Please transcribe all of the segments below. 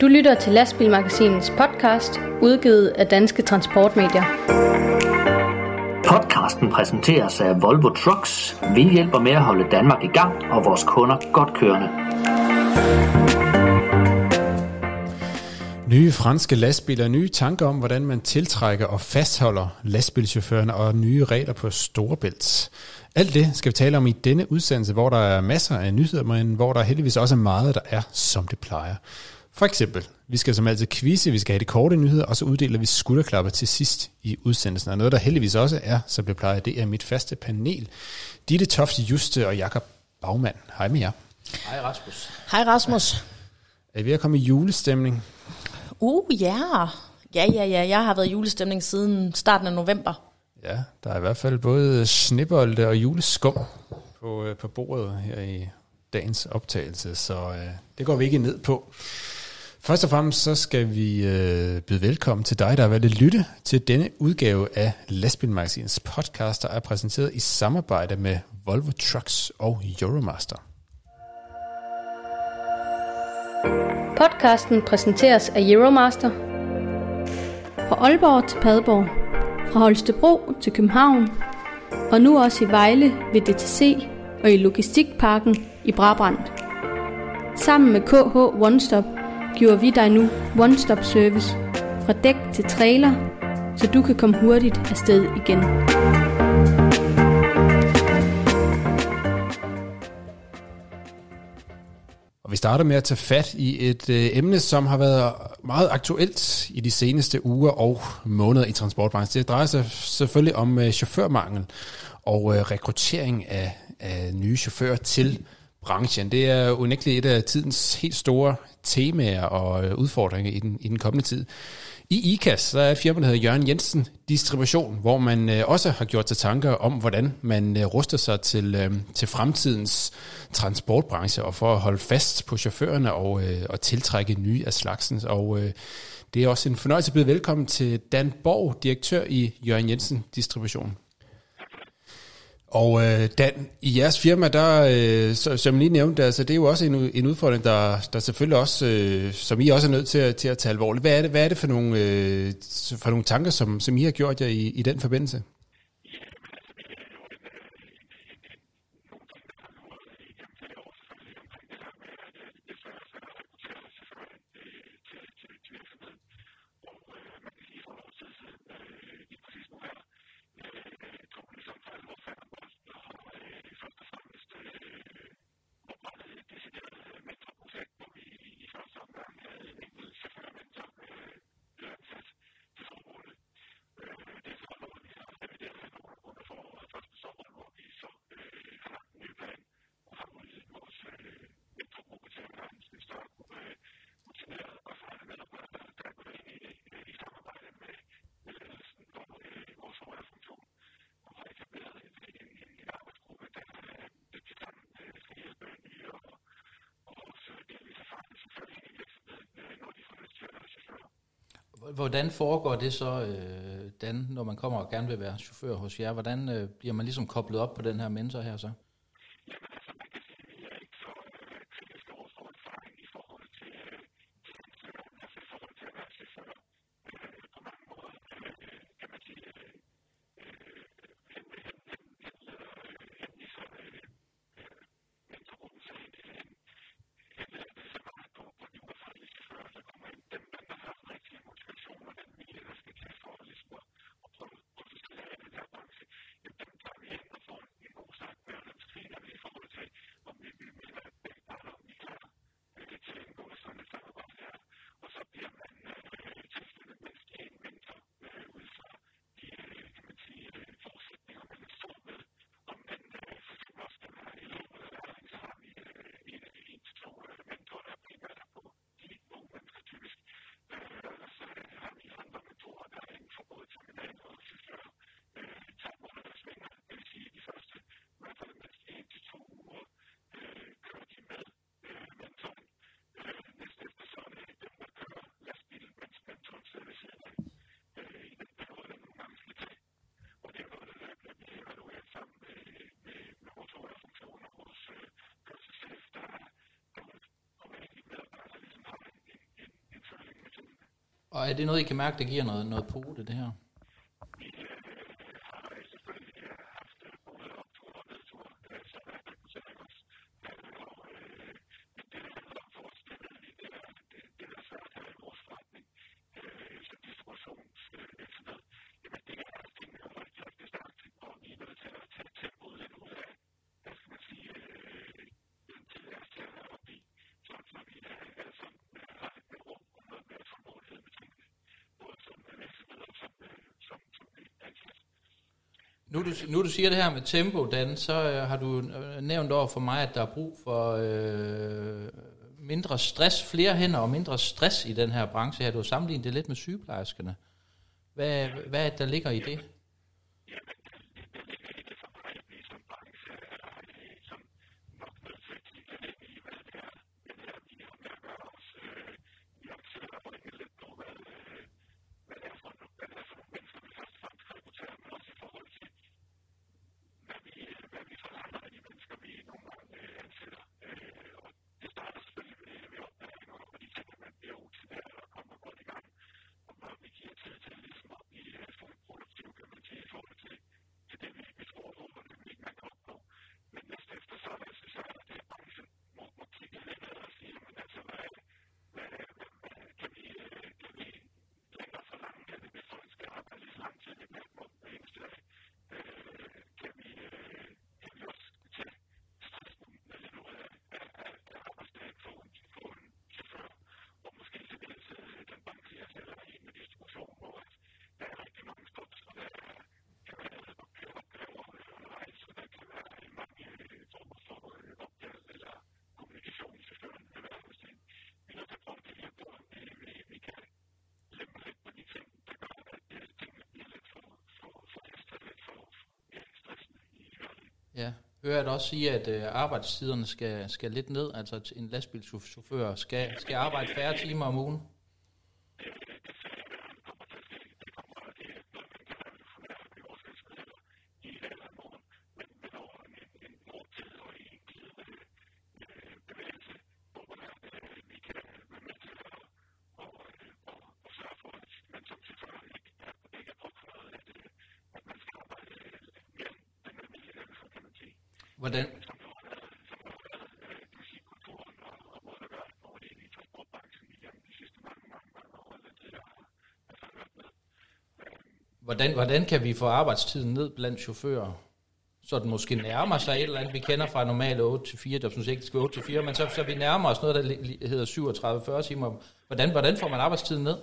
Du lytter til Lastbilmagasinets podcast, udgivet af Danske Transportmedier. Podcasten præsenteres af Volvo Trucks. Vi hjælper med at holde Danmark i gang og vores kunder godt kørende. Nye franske lastbiler, nye tanker om, hvordan man tiltrækker og fastholder lastbilchaufførerne og nye regler på Storebælt. Alt det skal vi tale om i denne udsendelse, hvor der er masser af nyheder, men hvor der heldigvis også er meget, der er, som det plejer. For eksempel, vi skal som altid quizze, vi skal have de korte nyheder, og så uddeler vi skulderklapper til sidst i udsendelsen. Og noget, der heldigvis også er, som det plejer, det er mit faste panel. Ditte Toft Juste og Jakob Bagmand. Hej med jer. Hej Rasmus. Hej Rasmus. Er vi ved at komme i julestemning? Uh, ja. Ja, ja, ja. Jeg har været i julestemning siden starten af november. Ja, der er i hvert fald både snibolde og juleskum på, øh, på bordet her i dagens optagelse, så øh, det går vi ikke ned på. Først og fremmest så skal vi øh, byde velkommen til dig, der har valgt at lytte til denne udgave af Lastbilmagasinets podcast, der er præsenteret i samarbejde med Volvo Trucks og Euromaster. Podcasten præsenteres af Euromaster. Fra Aalborg til Padborg. Fra Holstebro til København. Og nu også i Vejle ved DTC og i Logistikparken i Brabrand. Sammen med KH One Stop giver vi dig nu One Stop Service fra dæk til trailer, så du kan komme hurtigt afsted igen. Vi starter med at tage fat i et øh, emne, som har været meget aktuelt i de seneste uger og måneder i transportbranchen. Det drejer sig selvfølgelig om øh, chaufførmangel og øh, rekruttering af, af nye chauffører til branchen. Det er unægteligt et af tidens helt store temaer og øh, udfordringer i den, i den kommende tid. I IKAS så er firmaet, der hedder Jørgen Jensen Distribution, hvor man øh, også har gjort sig tanker om, hvordan man øh, ruster sig til, øh, til fremtidens transportbranche og for at holde fast på chaufførerne og, øh, og tiltrække nye af slagsen. Og øh, det er også en fornøjelse at byde velkommen til Dan Borg, direktør i Jørgen Jensen Distribution. Og øh, Dan, i jeres firma, der, øh, så, som I lige nævnte, altså, det er jo også en, en udfordring, der, der selvfølgelig også, øh, som I også er nødt til at, til at tage alvorligt. Hvad er det, hvad er det for, nogle, øh, for nogle tanker, som, som I har gjort jer i, i den forbindelse? Hvordan foregår det så, øh, Dan, når man kommer og gerne vil være chauffør hos jer? Hvordan øh, bliver man ligesom koblet op på den her mentor her så? Og er det noget, I kan mærke, der giver noget, noget på det, det her? Nu du, siger det her med tempo, Dan, så øh, har du øh, nævnt over for mig, at der er brug for øh, mindre stress, flere hænder og mindre stress i den her branche her. Du har sammenlignet det lidt med sygeplejerskerne. Hvad, hvad er det, der ligger i det? Ja, hører jeg også sige, at øh, arbejdstiderne skal, skal lidt ned, altså en lastbilchauffør skal, skal arbejde færre timer om ugen? Hvordan, hvordan kan vi få arbejdstiden ned blandt chauffører? Så den måske nærmer sig et eller andet, vi kender fra normalt 8 til 4, der synes ikke, det skal 8 til 4, men så, så vi nærmer os noget, der hedder 37-40 timer. Hvordan, hvordan får man arbejdstiden ned?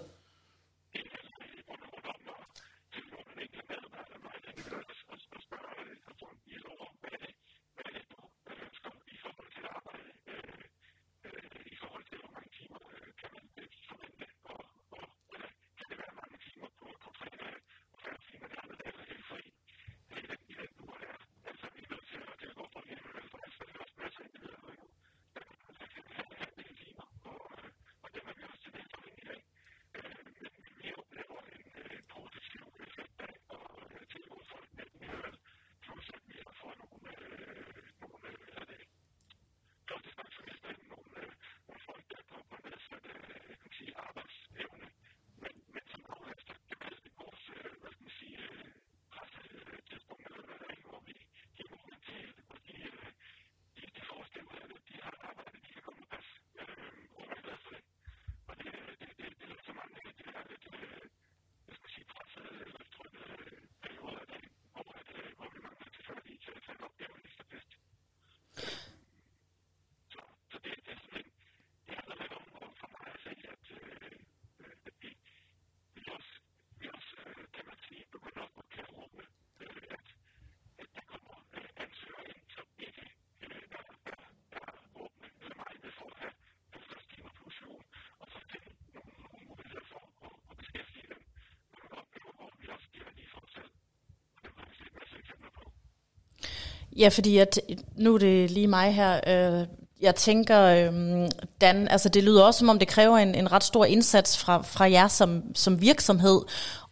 Ja, fordi at, nu er det lige mig her. Øh, jeg tænker, øh, Dan, altså det lyder også som om det kræver en, en ret stor indsats fra, fra jer som, som virksomhed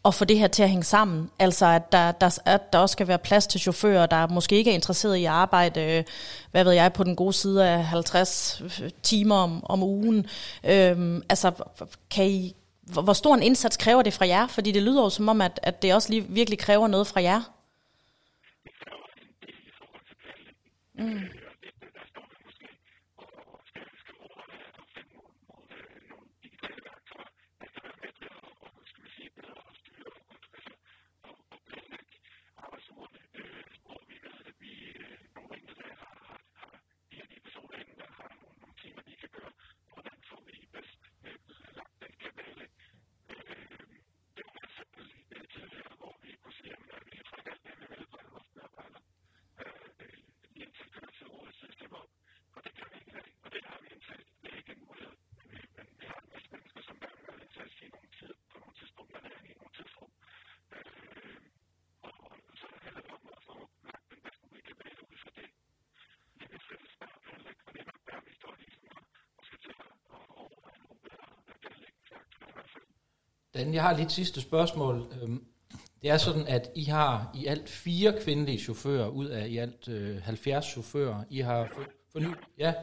at få det her til at hænge sammen. Altså at der, der, at der også skal være plads til chauffører, der måske ikke er interesseret i at arbejde, øh, hvad ved jeg, på den gode side af 50 øh, timer om, om ugen. Øh, altså kan I, hvor stor en indsats kræver det fra jer? Fordi det lyder jo som om, at, at det også lige virkelig kræver noget fra jer. Mm. Dan, jeg har lidt sidste spørgsmål. Øhm, det er sådan, at I har i alt fire kvindelige chauffører ud af i alt øh, 70 chauffører. I har fornyet... Ja.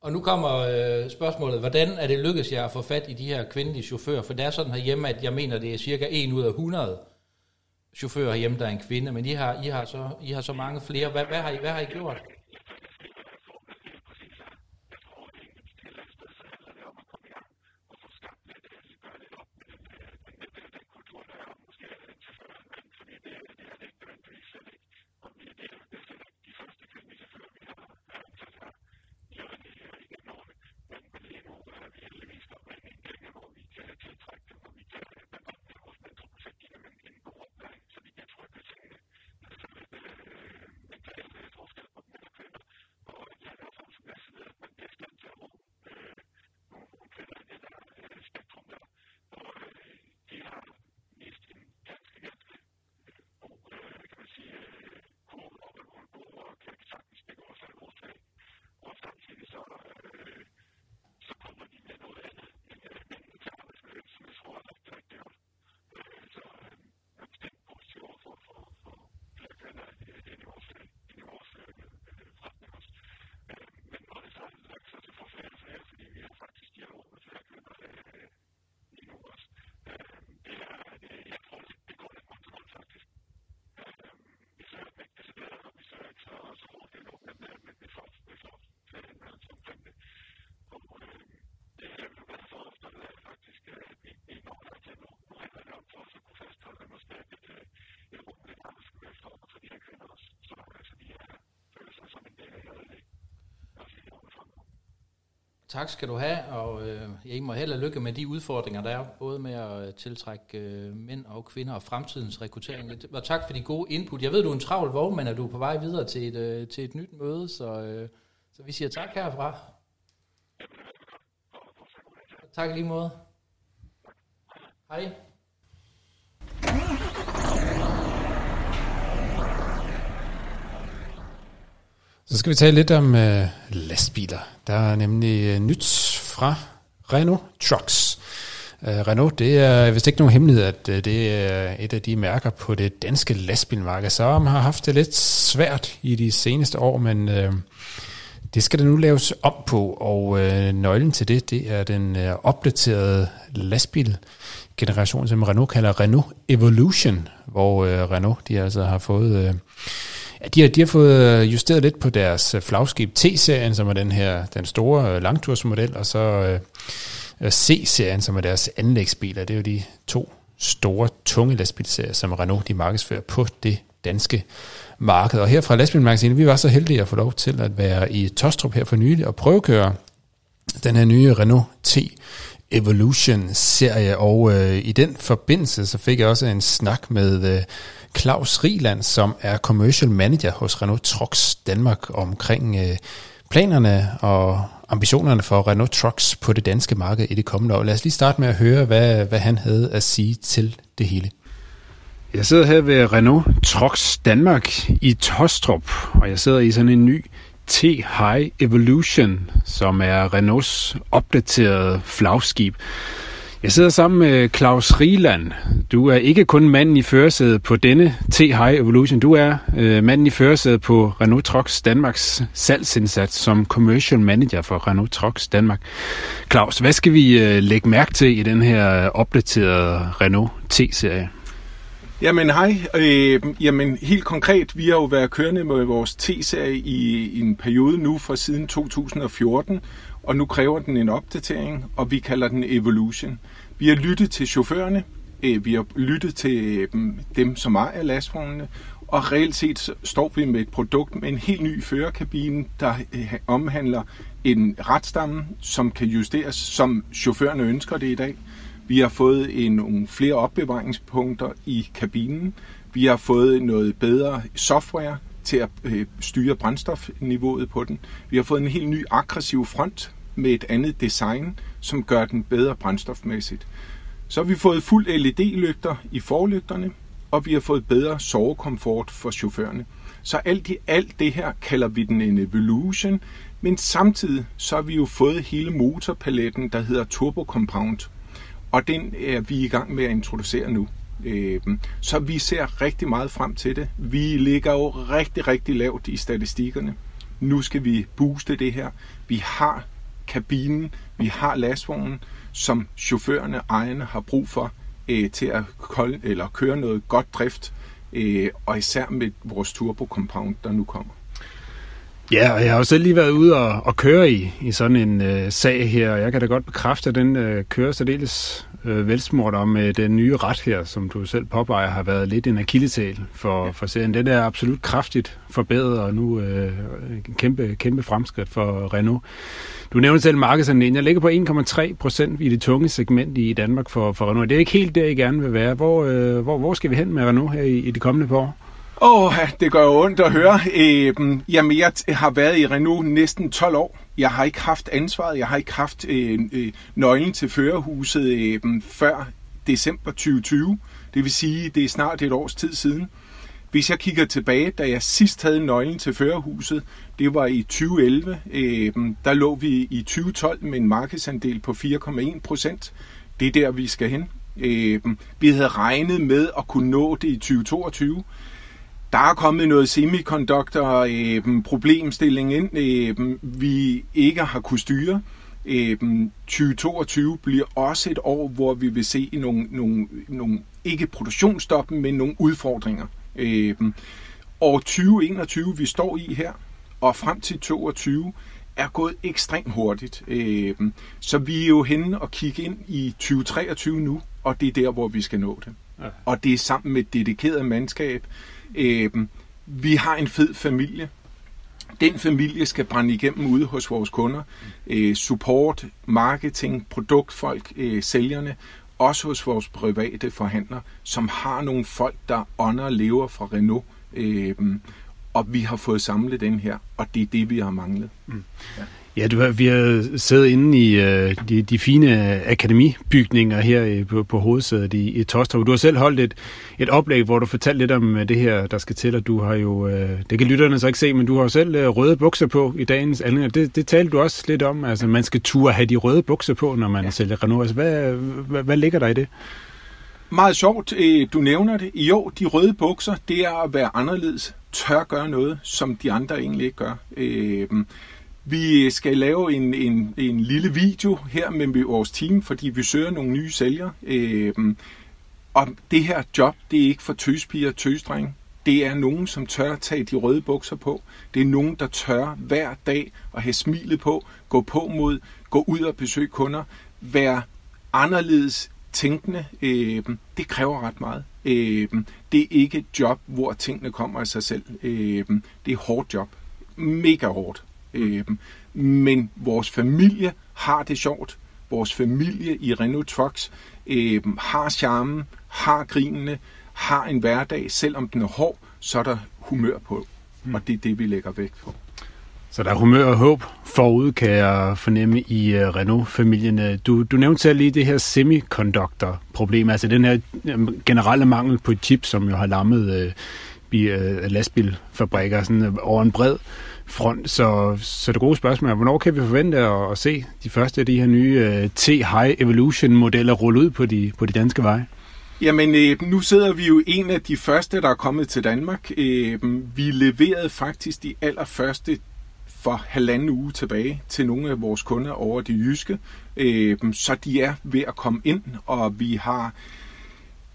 Og nu kommer øh, spørgsmålet, hvordan er det lykkedes jer at få fat i de her kvindelige chauffører? For det er sådan hjemme, at jeg mener, det er cirka 1 ud af 100 chauffører hjemme, der er en kvinde, men I har, I har, så, I har så mange flere. Hvad, hvad, har, I, hvad har I gjort? Tak skal du have, og øh, jeg må held og lykke med de udfordringer, der er, både med at øh, tiltrække øh, mænd og kvinder og fremtidens rekruttering. Og tak for de gode input. Jeg ved, du er en travl vognmand, at du er på vej videre til et, øh, til et nyt møde, så, øh, så vi siger tak herfra. Tak lige måde. Hej. Så skal vi tale lidt om øh, lastbiler. Der er nemlig øh, nyt fra Renault Trucks. Øh, Renault, det er vist ikke nogen hemmelighed, at øh, det er et af de mærker på det danske lastbilmarked, som har haft det lidt svært i de seneste år, men øh, det skal der nu laves om på, og øh, nøglen til det, det er den øh, opdaterede lastbilgeneration, som Renault kalder Renault Evolution, hvor øh, Renault de altså har fået... Øh, Ja, de har, de har fået øh, justeret lidt på deres øh, flagskib T-serien, som er den her den store øh, langtursmodel, og så C-serien, som er deres anlægsbiler. Det er jo de to store, tunge lastbilserier, som Renault de markedsfører på det danske marked. Og her fra Lastbilmagasinet, vi var så heldige at få lov til at være i Tostrup her for nylig og prøvekøre den her nye Renault T Evolution-serie, og øh, i den forbindelse så fik jeg også en snak med øh, Claus Rieland, som er commercial manager hos Renault Trucks Danmark omkring øh, planerne og ambitionerne for Renault Trucks på det danske marked i det kommende år. Lad os lige starte med at høre, hvad, hvad han havde at sige til det hele. Jeg sidder her ved Renault Trucks Danmark i Tostrup, og jeg sidder i sådan en ny T-High Evolution, som er Renaults opdaterede flagskib. Jeg sidder sammen med Claus Rieland. Du er ikke kun manden i førersædet på denne T-High Evolution. Du er øh, manden i førersædet på Renault Trucks Danmarks salgsindsats som Commercial Manager for Renault Trucks Danmark. Claus, hvad skal vi øh, lægge mærke til i den her øh, opdaterede Renault T-serie? Jamen hej. Øh, jamen helt konkret, vi har jo været kørende med vores T-serie i, i en periode nu fra siden 2014, og nu kræver den en opdatering, og vi kalder den Evolution. Vi har lyttet til chaufførerne, øh, vi har lyttet til øh, dem, som ejer lastvognene, og reelt set står vi med et produkt med en helt ny førerkabine, der øh, omhandler en retstamme, som kan justeres, som chaufførerne ønsker det i dag. Vi har fået en, nogle flere opbevaringspunkter i kabinen. Vi har fået noget bedre software til at øh, styre brændstofniveauet på den. Vi har fået en helt ny aggressiv front med et andet design, som gør den bedre brændstofmæssigt. Så har vi fået fuld LED-lygter i forlygterne, og vi har fået bedre sovekomfort for chaufførerne. Så alt i alt det her kalder vi den en evolution, men samtidig så har vi jo fået hele motorpaletten, der hedder Turbo Compound, og den er vi i gang med at introducere nu. Øhm, så vi ser rigtig meget frem til det. Vi ligger jo rigtig, rigtig lavt i statistikkerne. Nu skal vi booste det her. Vi har kabinen, vi har lastvognen, som chaufførerne, ejerne har brug for øh, til at kolde, eller køre noget godt drift, øh, og især med vores turbo compound, der nu kommer. Ja, og jeg har jo selv lige været ude og, og køre i, i sådan en øh, sag her, og jeg kan da godt bekræfte, at den øh, kører særdeles øh, velsmurt om øh, den nye ret her, som du selv påpeger, har været lidt en akillesæl for, ja. for serien. Den er absolut kraftigt forbedret, og nu øh, en kæmpe, kæmpe fremskridt for Renault. Du nævnte selv markedsandelen. Jeg ligger på 1,3 procent i det tunge segment i Danmark for, for Renault. Det er ikke helt der, I gerne vil være. Hvor, øh, hvor, hvor skal vi hen med Renault her i, i de kommende par år? Åh, oh, det gør jo ondt at høre. Øh, jamen, jeg har været i Renault næsten 12 år. Jeg har ikke haft ansvaret. Jeg har ikke haft øh, øh, nøglen til førerhuset øh, før december 2020. Det vil sige, det er snart et års tid siden. Hvis jeg kigger tilbage, da jeg sidst havde nøglen til førerhuset, det var i 2011. Øh, der lå vi i 2012 med en markedsandel på 4,1 procent. Det er der, vi skal hen. Øh, vi havde regnet med at kunne nå det i 2022. Der er kommet noget semiconductor øh, problemstilling ind, øh, vi ikke har kunne styre. Øh, 2022 bliver også et år, hvor vi vil se nogle, nogle, nogle ikke produktionsstop, men nogle udfordringer. Øh, år 2021, vi står i her, og frem til 2022, er gået ekstremt hurtigt. Øh, så vi er jo henne og kigge ind i 2023 nu, og det er der, hvor vi skal nå det. Og det er sammen med et dedikeret mandskab, Øh, vi har en fed familie. Den familie skal brænde igennem ude hos vores kunder. Øh, support, marketing, produktfolk, øh, sælgerne, også hos vores private forhandlere, som har nogle folk, der ånder og lever fra Renault. Øh, og vi har fået samlet den her, og det er det, vi har manglet. Mm. Ja. Ja, du, vi har siddet inde i uh, de, de fine akademibygninger her på, på hovedsædet i, i Tostrup. Du har selv holdt et, et oplæg, hvor du fortalte lidt om uh, det her, der skal til, og du har jo, uh, det kan lytterne så ikke se, men du har selv uh, røde bukser på i dagens anledning. Det, det talte du også lidt om, altså man skal turde have de røde bukser på, når man ja. sælger Renault. Altså, hvad, hvad, hvad ligger der i det? Meget sjovt, du nævner det. Jo, de røde bukser, det er at være anderledes, tør gøre noget, som de andre egentlig ikke gør. Øh, vi skal lave en, en, en lille video her med vores team, fordi vi søger nogle nye sælgere. Øh, og det her job, det er ikke for tøspiger og tøsdrenge. Det er nogen, som tør tage de røde bukser på. Det er nogen, der tør hver dag at have smilet på, gå på mod, gå ud og besøge kunder, være anderledes tænkende. Øh, det kræver ret meget. Øh, det er ikke et job, hvor tingene kommer af sig selv. Øh, det er hårdt job. Mega hårdt. Øh, men vores familie har det sjovt. Vores familie i Renault Trucks øh, har charmen, har grinene, har en hverdag. Selvom den er hård, så er der humør på. Mm. Og det er det, vi lægger vægt på. Så der er humør og håb forud, kan jeg fornemme i uh, Renault-familien. Du, du nævnte selv lige det her semiconductor-problem, altså den her generelle mangel på chip, som jo har lammet uh, uh, lastbilfabrikker sådan, over en bred front. Så, så det gode spørgsmål er, hvornår kan vi forvente at, at se de første af de her nye uh, T-High Evolution-modeller rulle ud på de, på de danske veje? Jamen, øh, nu sidder vi jo en af de første, der er kommet til Danmark. Øh, vi leverede faktisk de allerførste for halvanden uge tilbage til nogle af vores kunder over det jyske. Øh, så de er ved at komme ind, og vi har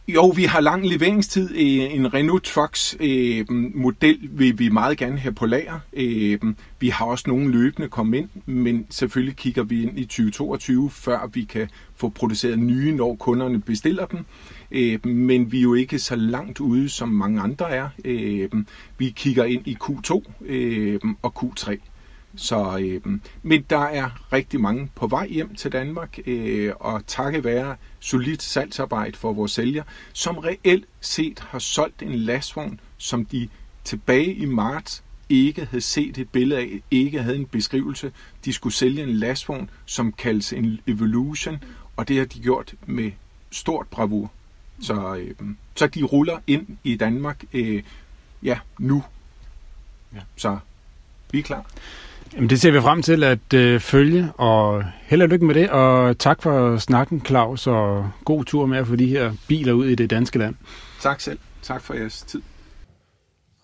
jo, vi har lang leveringstid. Øh, en Renault Trucks øh, model vil vi meget gerne have på lager. Øh, vi har også nogle løbende komme ind, men selvfølgelig kigger vi ind i 2022, før vi kan få produceret nye, når kunderne bestiller dem. Men vi er jo ikke så langt ude, som mange andre er. Vi kigger ind i Q2 og Q3. Så, øh, men der er rigtig mange på vej hjem til Danmark, øh, og takket være solidt salgsarbejde for vores sælger, som reelt set har solgt en lastvogn, som de tilbage i marts ikke havde set et billede af, ikke havde en beskrivelse. De skulle sælge en lastvogn, som kaldes en Evolution, og det har de gjort med stort bravur. Så, øh, så de ruller ind i Danmark øh, ja, nu. Ja. Så vi er klar. Jamen, det ser vi frem til at øh, følge, og held og lykke med det, og tak for snakken, Claus, og god tur med at få de her biler ud i det danske land. Tak selv. Tak for jeres tid.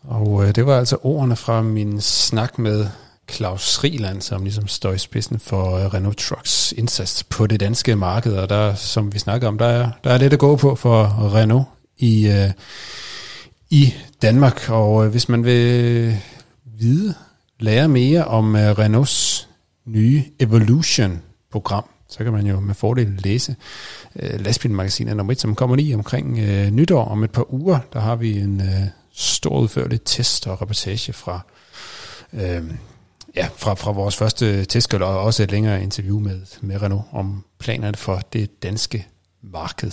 Og øh, det var altså ordene fra min snak med Claus Riland, som ligesom står i spidsen for øh, Renault Trucks indsats på det danske marked, og der, som vi snakker om, der er, der er lidt at gå på for Renault i, øh, i Danmark, og øh, hvis man vil vide lære mere om øh, Renaults nye Evolution-program, så kan man jo med fordel læse øh, lastbilmagasinet nummer 1, som kommer lige omkring øh, nytår. Om et par uger, der har vi en øh, stor udførlig test og reportage fra, øh, ja, fra, fra vores første test, og også et længere interview med, med Renault om planerne for det danske marked.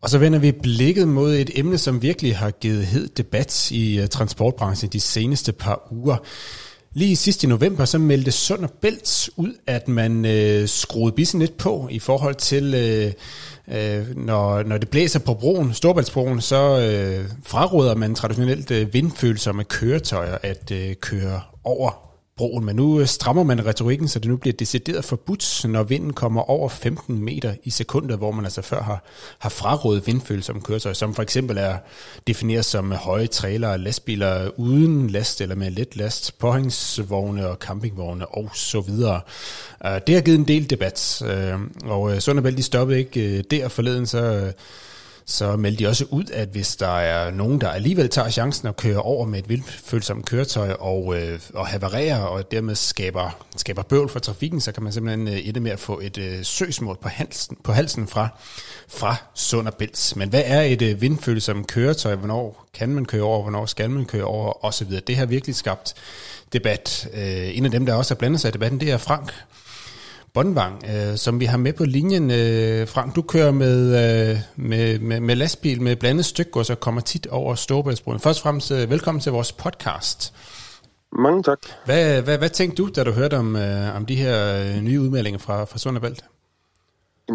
Og så vender vi blikket mod et emne, som virkelig har givet hed debat i øh, transportbranchen de seneste par uger. Lige sidst i november, så meldte Sund og Bælt ud, at man øh, skruede bissen lidt på i forhold til, øh, øh, når, når det blæser på broen, Storbæltsbroen, så øh, fraråder man traditionelt øh, vindfølsomme køretøjer at øh, køre over broen, men nu øh, strammer man retorikken, så det nu bliver decideret forbudt, når vinden kommer over 15 meter i sekundet, hvor man altså før har, har frarådet vindfølsomme køretøjer, som for eksempel er defineret som høje trailer og lastbiler uden last eller med let last, påhængsvogne og campingvogne og så videre. Øh, det har givet en del debat, øh, og Sunderbælt de stoppede ikke der forleden, så så meldte de også ud, at hvis der er nogen, der alligevel tager chancen at køre over med et vildfølsomt køretøj og, øh, og havarerer og dermed skaber, skaber bøvl for trafikken, så kan man simpelthen øh, ende med at få et øh, søgsmål på halsen, på halsen fra, fra Sund og Bæls. Men hvad er et øh, vindfølsomt køretøj? Hvornår kan man køre over? Hvornår skal man køre over? Og så videre. Det har virkelig skabt debat. Øh, en af dem, der også har blandet sig i debatten, det er Frank Bondvang, øh, som vi har med på linjen. Øh, Frank, du kører med, øh, med, med, med lastbil med blandet stykgods og kommer tit over Storebæltsbroen. Først og fremmest øh, velkommen til vores podcast. Mange tak. Hvad, hvad, hvad tænkte du, da du hørte om, øh, om de her øh, nye udmeldinger fra, fra Sunderbælt?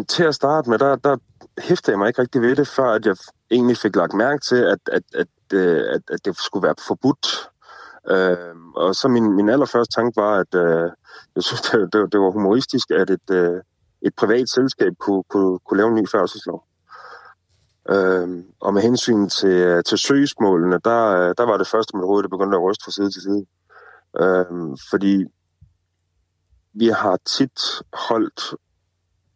Til at starte med, der, der hæftede jeg mig ikke rigtig ved det, før at jeg egentlig fik lagt mærke til, at, at, at, øh, at, at det skulle være forbudt. Øh, og så min, min allerførste tanke var, at øh, jeg synes, det, det, det var humoristisk, at et, øh, et privat selskab kunne, kunne, kunne lave en ny færdselslov. Øh, og med hensyn til, øh, til søgsmålene, der, øh, der var det første med hovedet, der begyndte at ryste fra side til side. Øh, fordi vi har tit holdt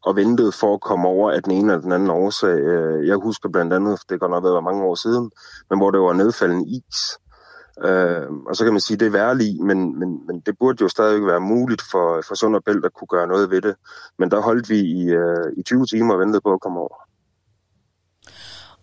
og ventet for at komme over af den ene eller den anden årsag. Øh, jeg husker blandt andet, det kan nok være mange år siden, men hvor det var nedfaldende is. Øh, og så kan man sige, at det er værligt, men, men, men det burde jo stadig være muligt for, for Sund og Bælt at kunne gøre noget ved det. Men der holdt vi i, øh, i 20 timer og ventede på at komme over.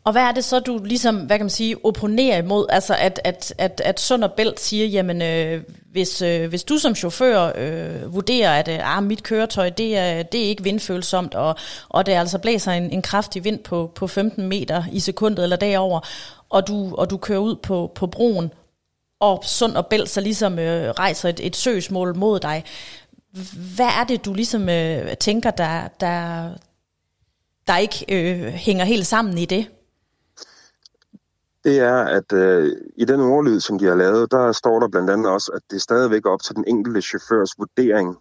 Og hvad er det så, du ligesom, hvad kan man sige, opponerer imod? Altså, at, at, at, at Sund og Bælt siger, jamen, øh, hvis, øh, hvis du som chauffør øh, vurderer, at øh, ah, mit køretøj, det er, det er ikke vindfølsomt, og, og det altså blæser en, en kraftig vind på, på 15 meter i sekundet eller derover, og du, og du kører ud på, på broen, og Sund og Bælt så ligesom øh, rejser et, et søgsmål mod dig. Hvad er det, du ligesom øh, tænker, der, der, der ikke øh, hænger helt sammen i det? Det er, at øh, i den ordlyd, som de har lavet, der står der blandt andet også, at det er stadigvæk op til den enkelte chaufførs vurdering,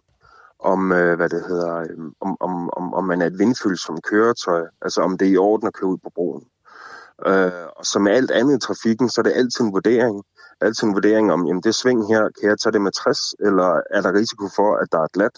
om, øh, hvad det hedder, øh, om, om, om, om man er et vindfølsomt køretøj, altså om det er i orden at køre ud på broen. Øh, og som med alt andet i trafikken, så er det altid en vurdering. Altid en vurdering om, jamen det sving her, kan jeg tage det med 60, eller er der risiko for, at der er glat?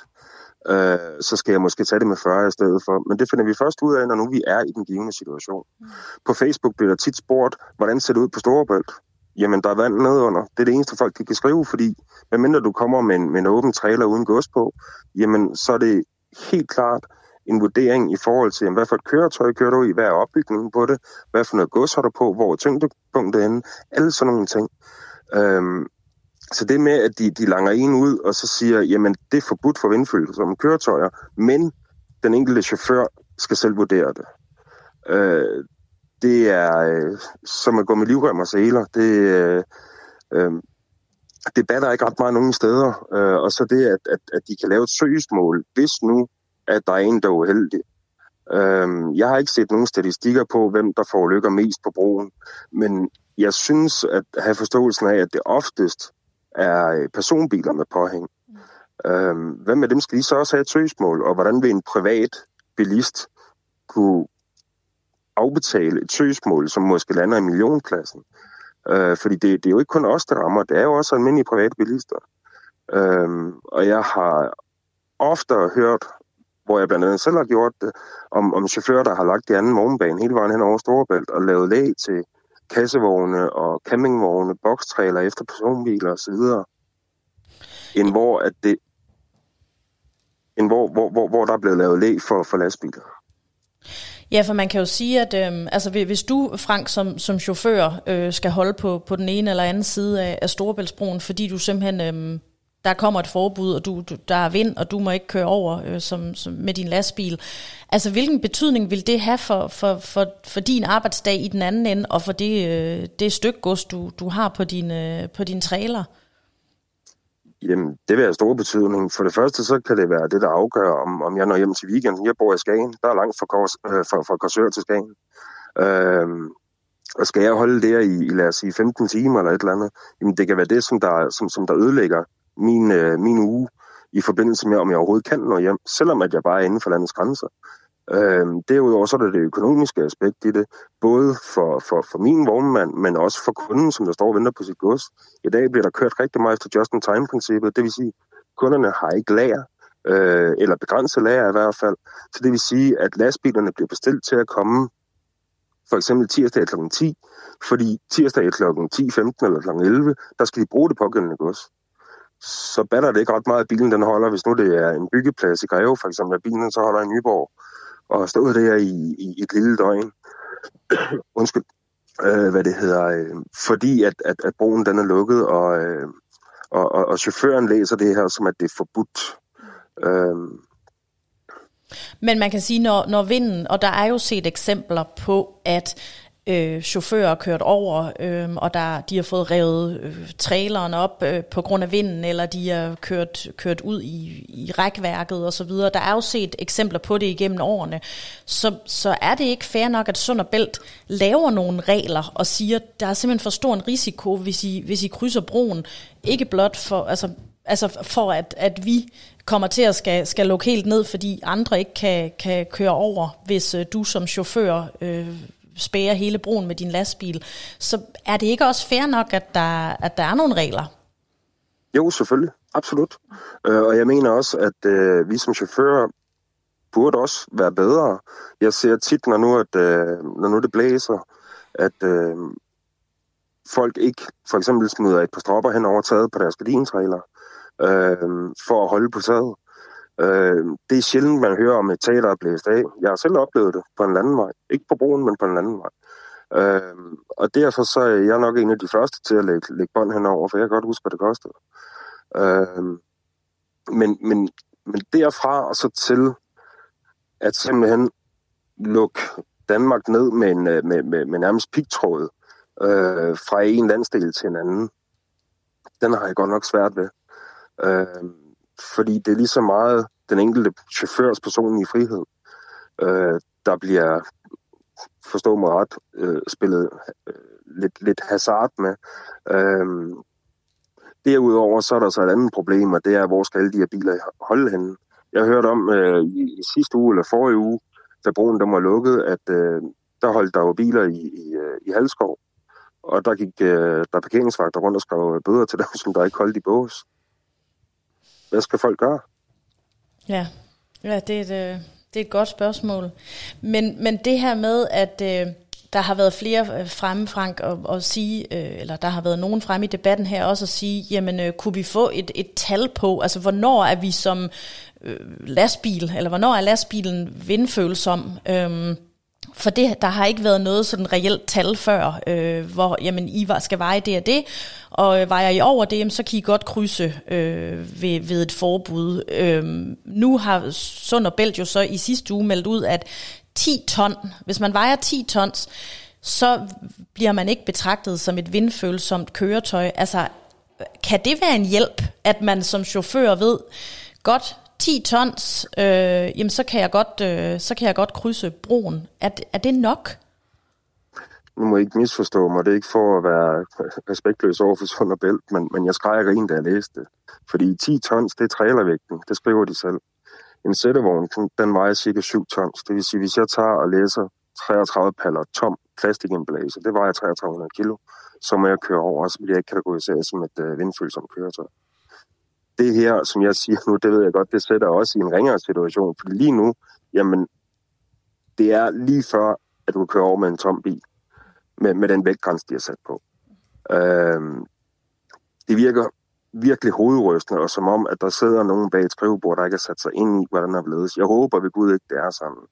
Øh, så skal jeg måske tage det med 40 i stedet for. Men det finder vi først ud af, når nu vi er i den givende situation. Mm. På Facebook bliver der tit spurgt, hvordan ser det ud på Storebælt? Jamen, der er vand nedunder. Det er det eneste, folk kan skrive, fordi medmindre du kommer med en, med en åben trailer uden gods på, jamen, så er det helt klart en vurdering i forhold til, jamen, hvad for et køretøj kører du i, hvad er opbygningen på det, hvad for noget gods har du på, hvor er tyngdepunktet henne, alle sådan nogle ting. Øhm, så det med, at de, de langer en ud, og så siger, jamen det er forbudt for som køretøjer, men den enkelte chauffør skal selv vurdere det. Øh, det er øh, som at gå med livrem og sæler. Det, øh, øh, det batter ikke ret meget nogen steder. Øh, og så det, at, at, at de kan lave et søgsmål, hvis nu, at der er en, der er uheldig. Øh, jeg har ikke set nogen statistikker på, hvem der får lykker mest på broen, men jeg synes at have forståelsen af, at det oftest er øh, personbiler med påhæng. Mm. Øhm, hvad med dem skal de så også have et søgsmål, og hvordan vil en privat bilist kunne afbetale et søgsmål, som måske lander i millionklassen? Øh, fordi det, det er jo ikke kun os, der rammer, det er jo også almindelige private bilister. Øhm, og jeg har ofte hørt, hvor jeg blandt andet selv har gjort det, om, om chauffører, der har lagt de anden morgenbane hele vejen hen over Storebælt og lavet læg til kassevogne og campingvogne, bokstræler efter personbiler osv., end hvor, at det, end hvor, hvor, hvor, hvor der er blevet lavet læg for, for lastbiler. Ja, for man kan jo sige, at øh, altså, hvis du, Frank, som, som chauffør øh, skal holde på, på den ene eller anden side af, af Storebæltsbroen, fordi du simpelthen øh, der kommer et forbud, og du, du, der er vind, og du må ikke køre over øh, som, som med din lastbil. Altså, hvilken betydning vil det have for, for, for, for din arbejdsdag i den anden ende, og for det, øh, det stykke gods, du, du har på din, øh, på din trailer? Jamen, det vil have stor betydning. For det første, så kan det være det, der afgør, om, om jeg når hjem til weekenden. Jeg bor i Skagen. Der er langt fra, Kors, øh, fra, fra Korsør til Skagen. Øh, og skal jeg holde der i, i, lad os sige, 15 timer eller et eller andet, jamen det kan være det, som der, som, som der ødelægger min, øh, min uge i forbindelse med, om jeg overhovedet kan nå hjem, selvom at jeg bare er inden for landets grænser. Øh, derudover så er der det økonomiske aspekt i det, både for, for, for min vognmand, men også for kunden, som der står og venter på sit gods. I dag bliver der kørt rigtig meget efter just-in-time-princippet, det vil sige, kunderne har ikke lager, øh, eller begrænset lager i hvert fald. Så det vil sige, at lastbilerne bliver bestilt til at komme for eksempel tirsdag kl. 10, fordi tirsdag kl. 10.15 eller kl. 11, der skal de bruge det pågældende gods så batter det ikke ret meget, at bilen den holder. Hvis nu det er en byggeplads i Greve, for eksempel, at bilen så holder i Nyborg, og har stået der i, i et lille døgn. Undskyld. Øh, hvad det hedder. Øh, fordi at, at, at broen den er lukket, og, øh, og, og, og chaufføren læser det her som, at det er forbudt. Øh, men man kan sige, når, når vinden, og der er jo set eksempler på, at øh, chauffører kørt over, øh, og der, de har fået revet øh, traileren op øh, på grund af vinden, eller de har kørt, kørt ud i, i rækværket osv. Der er jo set eksempler på det igennem årene. Så, så er det ikke fair nok, at Sund og Bælt laver nogle regler og siger, at der er simpelthen for stor en risiko, hvis I, hvis I krydser broen. Ikke blot for, altså, altså for at, at vi kommer til at skal, skal lukke helt ned, fordi andre ikke kan, kan køre over, hvis øh, du som chauffør øh, spære hele broen med din lastbil. Så er det ikke også fair nok, at der, at der er nogle regler? Jo, selvfølgelig. Absolut. Øh, og jeg mener også, at øh, vi som chauffører burde også være bedre. Jeg ser tit, når nu, at, øh, når nu det blæser, at øh, folk ikke for eksempel smider et par stropper hen over taget på deres gardintræler øh, for at holde på taget. Øh, det er sjældent, man hører om et tag, der er blæst af. Jeg har selv oplevet det på en anden vej. Ikke på broen, men på en anden vej. Øh, og derfor så er jeg nok en af de første til at lægge, lægge bånd henover, for jeg kan godt huske, hvad det kostede. Øh, men, men, men derfra og så til at simpelthen lukke Danmark ned med, en, øh, med, med, med nærmest pigtråd øh, fra en landsdel til en anden, den har jeg godt nok svært ved. Øh, fordi det er lige så meget den enkelte chaufførs personlige frihed, øh, der bliver, forstå mig ret, øh, spillet øh, lidt, lidt hazard med. Øh, derudover så er der så et andet problem, og det er, hvor skal alle de her biler holde henne? Jeg hørte om øh, i, i sidste uge eller forrige uge, da broen der var lukket, at øh, der holdt der jo biler i, i, øh, i Halskov, og der gik øh, der parkeringsvagter rundt og skrev bøder til dem, som der ikke holdt i bås. Hvad skal folk gøre? Ja, ja det, er et, øh, det er et godt spørgsmål. Men, men det her med, at øh, der har været flere øh, fremme, Frank, og, og sige, øh, eller der har været nogen fremme i debatten her også at sige, jamen øh, kunne vi få et, et tal på, altså hvornår er vi som øh, lastbil, eller hvornår er lastbilen vindfølsom? Øh, for det, der har ikke været noget sådan reelt tal før, øh, hvor jamen, I var, skal veje det og det, og øh, vejer I over det, så kan I godt krydse øh, ved, ved et forbud. Øh, nu har Sund og Bælt jo så i sidste uge meldt ud, at 10 ton, hvis man vejer 10 tons, så bliver man ikke betragtet som et vindfølsomt køretøj. Altså, kan det være en hjælp, at man som chauffør ved, godt, 10 tons, øh, jamen så kan, jeg godt, øh, så kan jeg godt krydse broen. Er, er det nok? Nu må I ikke misforstå mig. Det er ikke for at være respektløs over for Sund og Bælt, men, men jeg skreg ind, da jeg læste det. Fordi 10 tons, det er trailervægten. Det skriver de selv. En sættevogn, den vejer cirka 7 tons. Det vil sige, hvis jeg tager og læser 33 paller tom plastikemballage, det vejer 3300 kilo, så må jeg køre over, og så bliver jeg ikke kategoriseret som et øh, vindfølsomt køretøj det her, som jeg siger nu, det ved jeg godt, det sætter også i en ringere situation. For lige nu, jamen, det er lige før, at du kører over med en tom bil, med, med den vægtgrænse, de har sat på. Øhm, det virker virkelig hovedrystende, og som om, at der sidder nogen bag et skrivebord, der ikke har sat sig ind i, hvordan der er blevet. Jeg håber ved Gud ikke, det er sådan.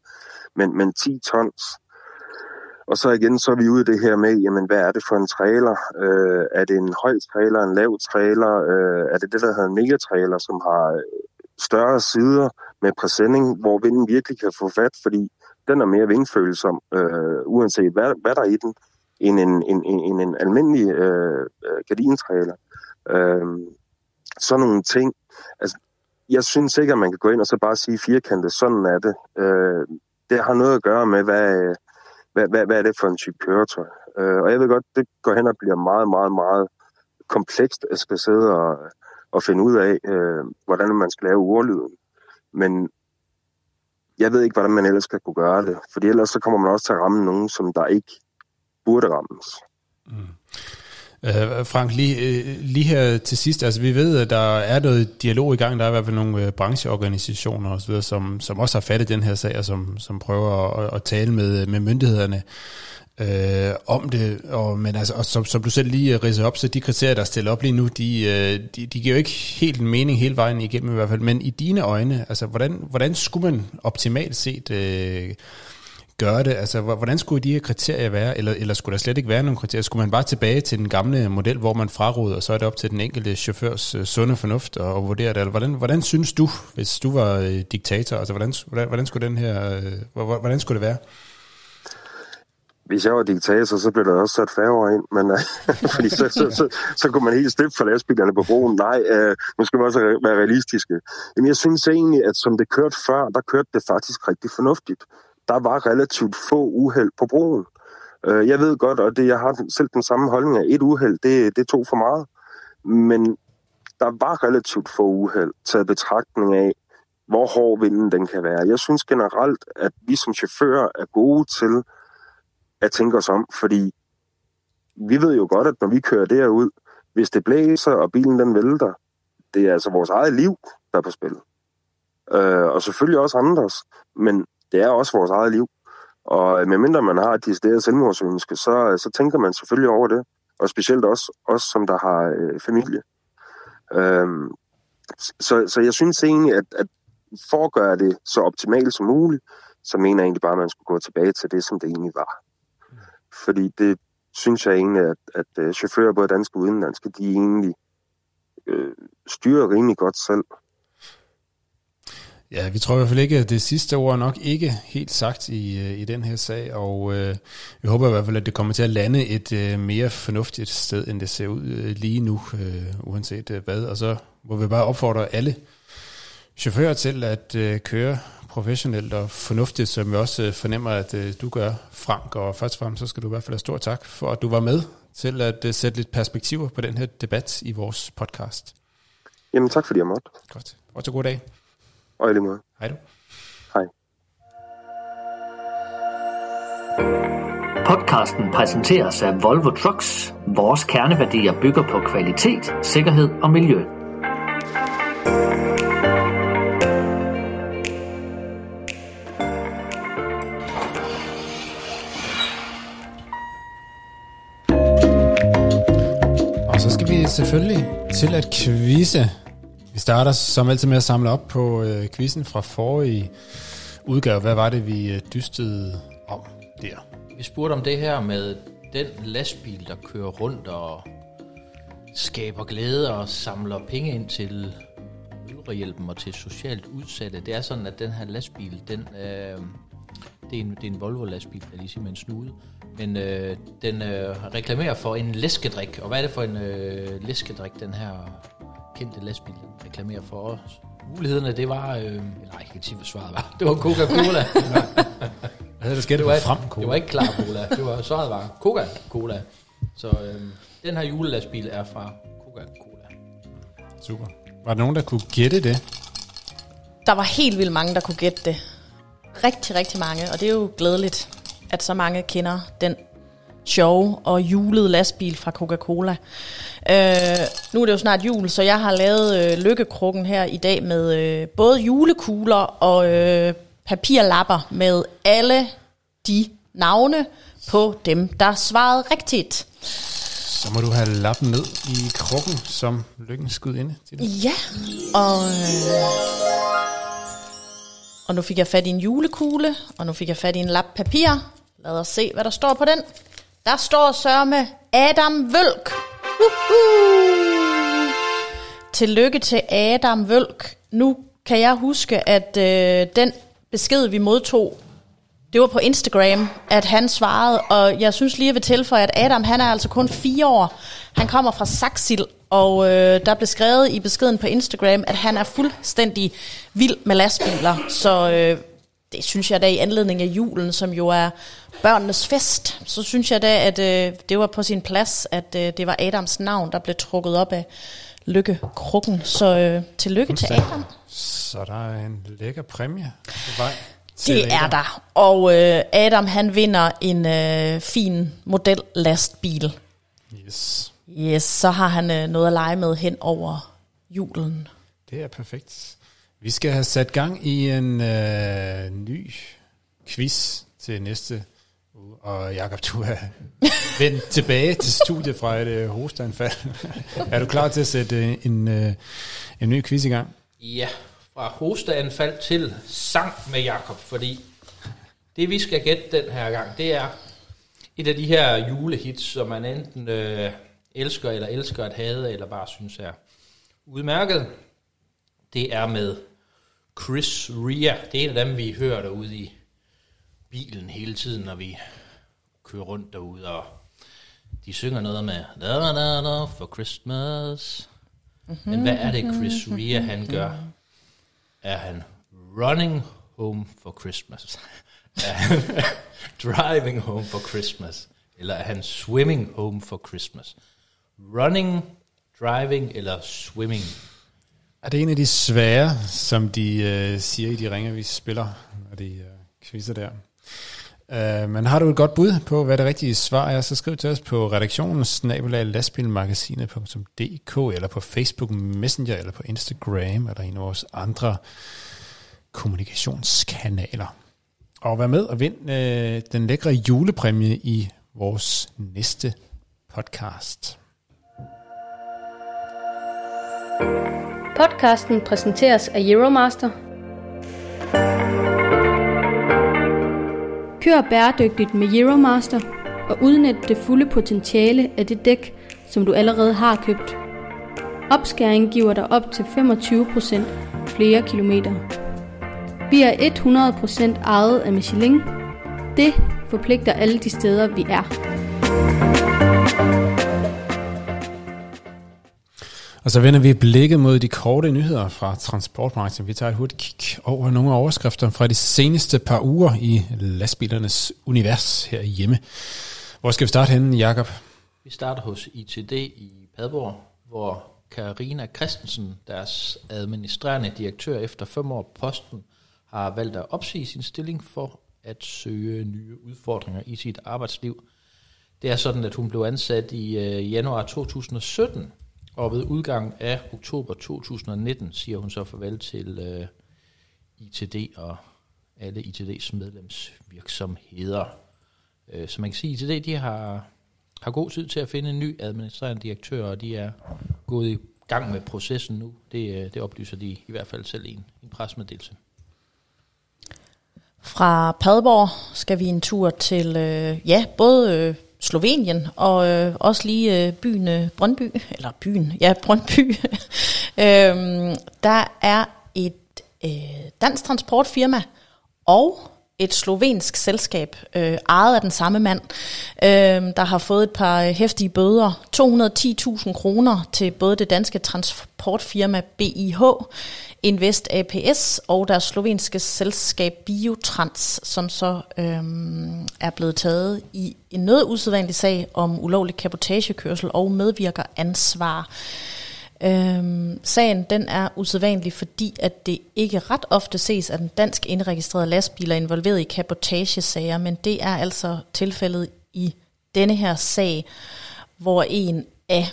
Men, men 10 tons, og så igen, så er vi ude i det her med, jamen, hvad er det for en trailer? Øh, er det en høj trailer, en lav trailer? Øh, er det det, der hedder en megatrailer, som har øh, større sider med præsending, hvor vinden virkelig kan få fat, fordi den er mere vindfølsom, øh, uanset hvad, hvad der er i den, end en, en, en, en, en almindelig øh, øh, gardintrailer. Øh, sådan nogle ting. Altså, jeg synes ikke, at man kan gå ind og så bare sige firkantet, sådan er det. Øh, det har noget at gøre med, hvad, hvad, hvad, hvad er det for en type køretøj? Øh, og jeg ved godt, det går hen og bliver meget, meget, meget komplekst at skal sidde og, og finde ud af, øh, hvordan man skal lave ordlyden. Men jeg ved ikke, hvordan man ellers skal kunne gøre det. Fordi ellers så kommer man også til at ramme nogen, som der ikke burde rammes. Mm. Øh, Frank, lige, øh, lige her til sidst, altså vi ved, at der er noget dialog i gang, der er i hvert fald nogle øh, brancheorganisationer osv., som, som også har fattet den her sag, og som, som prøver at, at tale med, øh, med myndighederne øh, om det, og, men altså, og som, som du selv lige ridser op, så de kriterier, der er stillet op lige nu, de, de, de giver jo ikke helt en mening hele vejen igennem i hvert fald, men i dine øjne, altså hvordan, hvordan skulle man optimalt set øh, gøre det? Altså, hvordan skulle de her kriterier være? Eller, eller skulle der slet ikke være nogen kriterier? Skulle man bare tilbage til den gamle model, hvor man fraråder, og så er det op til den enkelte chaufførs øh, sunde fornuft at, at vurdere det? Eller hvordan, hvordan synes du, hvis du var øh, diktator, altså hvordan, hvordan, hvordan skulle den her, øh, hvordan skulle det være? Hvis jeg var diktator, så blev der også sat færger ind, men fordi så, så, så, så kunne man helt stippe for lastbilerne på broen. Nej, øh, nu skal man også være realistiske. Jamen, jeg synes egentlig, at som det kørte før, der kørte det faktisk rigtig fornuftigt der var relativt få uheld på broen. Øh, jeg ved godt, og det, jeg har selv den samme holdning, at et uheld, det, det tog for meget. Men der var relativt få uheld taget betragtning af, hvor hård vinden den kan være. Jeg synes generelt, at vi som chauffører er gode til at tænke os om, fordi vi ved jo godt, at når vi kører derud, hvis det blæser, og bilen den vælter, det er altså vores eget liv, der er på spil. Øh, og selvfølgelig også andres. Men det er også vores eget liv. Og øh, medmindre man har et decideret selvmordsønske, så, øh, så tænker man selvfølgelig over det. Og specielt også os, som der har øh, familie. Øhm, så, så jeg synes egentlig, at, at for at gøre det så optimalt som muligt, så mener jeg egentlig bare, at man skulle gå tilbage til det, som det egentlig var. Fordi det synes jeg egentlig, at, at øh, chauffører, både danske og udenlandske, de egentlig øh, styrer rimelig godt selv. Ja, vi tror i hvert fald ikke, at det sidste ord er nok ikke helt sagt i, øh, i den her sag, og øh, vi håber i hvert fald, at det kommer til at lande et øh, mere fornuftigt sted, end det ser ud øh, lige nu, øh, uanset øh, hvad. Og så må vi bare opfordre alle chauffører til at øh, køre professionelt og fornuftigt, som jeg også øh, fornemmer, at øh, du gør, Frank. Og først og fremmest, så skal du i hvert fald have stor tak for, at du var med til at øh, sætte lidt perspektiver på den her debat i vores podcast. Jamen tak fordi jeg måtte. Godt. Og så god dag. Og i lige måde. Hej du. Hej. Podcasten præsenteres af Volvo Trucks. Vores kerneværdier bygger på kvalitet, sikkerhed og miljø. Og så skal vi selvfølgelig til at quizze. Vi starter som altid med at samle op på øh, quizzen fra forrige udgave. Hvad var det, vi øh, dystede om der? Vi spurgte om det her med den lastbil, der kører rundt og skaber glæde og samler penge ind til hjælpen og til socialt udsatte. Det er sådan, at den her lastbil, den, øh, det, er en, det er en Volvo-lastbil, der lige med en snude, men øh, den øh, reklamerer for en læskedrik. Og hvad er det for en øh, læskedrik, den her kendte lastbil reklamerer for os? Mulighederne, det var... Øh, nej, jeg kan ikke sige, hvad svaret var. Det var Coca-Cola. Hvad havde der sket det, var, frem, det var ikke klar cola. Det var, svaret var Coca-Cola. Så øh, den her julelastbil er fra Coca-Cola. Super. Var der nogen, der kunne gætte det? Der var helt vildt mange, der kunne gætte det. Rigtig, rigtig mange, og det er jo glædeligt, at så mange kender den sjove og julede lastbil fra Coca-Cola. Øh, nu er det jo snart jul, så jeg har lavet øh, lykkekrukken her i dag med øh, både julekugler og øh, papirlapper med alle de navne på dem, der svarede rigtigt. Så må du have lappen ned i krukken, som lykken skud inde til det. Ja, og, øh, og nu fik jeg fat i en julekugle, og nu fik jeg fat i en lap papir. Lad os se, hvad der står på den. Der står sørme Adam Vølk. Uhuh. Tillykke til Adam Vølk. Nu kan jeg huske, at øh, den besked, vi modtog, det var på Instagram, at han svarede, og jeg synes lige, jeg vil tilføje, at Adam, han er altså kun fire år. Han kommer fra Saxil, og øh, der blev skrevet i beskeden på Instagram, at han er fuldstændig vild med lastbiler. Så øh, det synes jeg da i anledning af julen, som jo er børnenes fest, så synes jeg da, at øh, det var på sin plads, at øh, det var Adams navn, der blev trukket op af lykkekrukken. Så øh, tillykke til Adam. Så der er en lækker præmie på vej. Det er der. Og øh, Adam han vinder en øh, fin model lastbil. Yes. Yes, så har han øh, noget at lege med hen over julen. Det er perfekt. Vi skal have sat gang i en øh, ny quiz til næste uge. Og Jakob, du er vendt tilbage til studiet fra et øh, hosteanfald. er du klar til at sætte øh, en, øh, en ny quiz i gang? Ja, fra hosteanfald til sang med Jakob, fordi det vi skal gætte den her gang, det er et af de her julehits, som man enten øh, elsker eller elsker at have, eller bare synes er udmærket. Det er med Chris Rea. Det er en af dem, vi hører derude i bilen hele tiden, når vi kører rundt derude, og de synger noget med da, da, da, for Christmas. Men hvad er det, Chris Rea han gør? Er han running home for Christmas? er han driving home for Christmas? Eller er han swimming home for Christmas? Running, driving eller swimming? Er det en af de svære, som de øh, siger i de ringer, vi spiller, når de øh, quizzer der? Øh, men har du et godt bud på, hvad det rigtige svar er, så skriv til os på redaktionen snabelag lastbilmagasinet.dk eller på Facebook Messenger eller på Instagram eller en af vores andre kommunikationskanaler. Og vær med og vind øh, den lækre julepræmie i vores næste podcast. Podcasten præsenteres af Euromaster. Kør bæredygtigt med Euromaster og udnyt det fulde potentiale af det dæk, som du allerede har købt. Opskæring giver dig op til 25% flere kilometer. Vi er 100% ejet af Michelin. Det forpligter alle de steder, vi er. Og så vender vi blikket mod de korte nyheder fra transportbranchen. Vi tager et hurtigt kig over nogle af overskrifter fra de seneste par uger i lastbilernes univers her hjemme. Hvor skal vi starte henne, Jakob? Vi starter hos ITD i Padborg, hvor Karina Christensen, deres administrerende direktør efter fem år på posten, har valgt at opsige sin stilling for at søge nye udfordringer i sit arbejdsliv. Det er sådan, at hun blev ansat i øh, januar 2017, og ved udgang af oktober 2019 siger hun så farvel til øh, ITD og alle ITD's medlemsvirksomheder. Øh, så man kan sige, at ITD de har, har god tid til at finde en ny administrerende direktør, og de er gået i gang med processen nu. Det, øh, det oplyser de i hvert fald selv i en, en presmeddelelse. Fra Padborg skal vi en tur til, øh, ja, både øh, Slovenien og øh, også lige øh, byen øh, Brøndby, eller byen, ja, Brøndby. øhm, der er et øh, dansk transportfirma og et slovensk selskab, øh, ejet af den samme mand, øh, der har fået et par hæftige bøder. 210.000 kroner til både det danske transportfirma BIH, Invest APS og deres slovenske selskab Biotrans, som så øh, er blevet taget i en noget usædvanlig sag om ulovlig kapotagekørsel og medvirker ansvar. Øhm, sagen den er usædvanlig, fordi at det ikke ret ofte ses, at en dansk indregistreret lastbil er involveret i kapotagesager, men det er altså tilfældet i denne her sag, hvor en af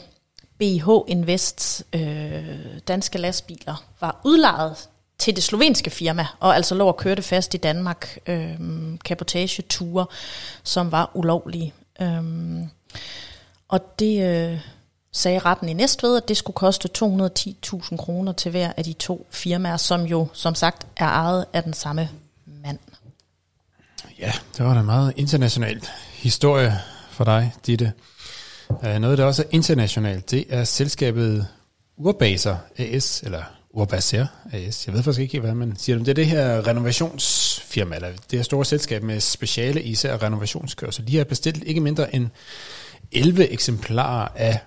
BH Invests øh, danske lastbiler var udlejet til det slovenske firma, og altså lå og kørte fast i Danmark, øh, kapotageture, som var ulovlige. Øh, og det øh, sagde retten i Næstved, at det skulle koste 210.000 kroner til hver af de to firmaer, som jo som sagt er ejet af den samme mand. Ja, det var da meget international historie for dig, Ditte. Øh, noget, der også er internationalt, det er selskabet Urbaser AS, eller Urbaser AS. Jeg ved faktisk ikke, hvad man siger. Det er det her renovationsfirma, eller det her store selskab med speciale især renovationskørsel. De har bestilt ikke mindre end 11 eksemplarer af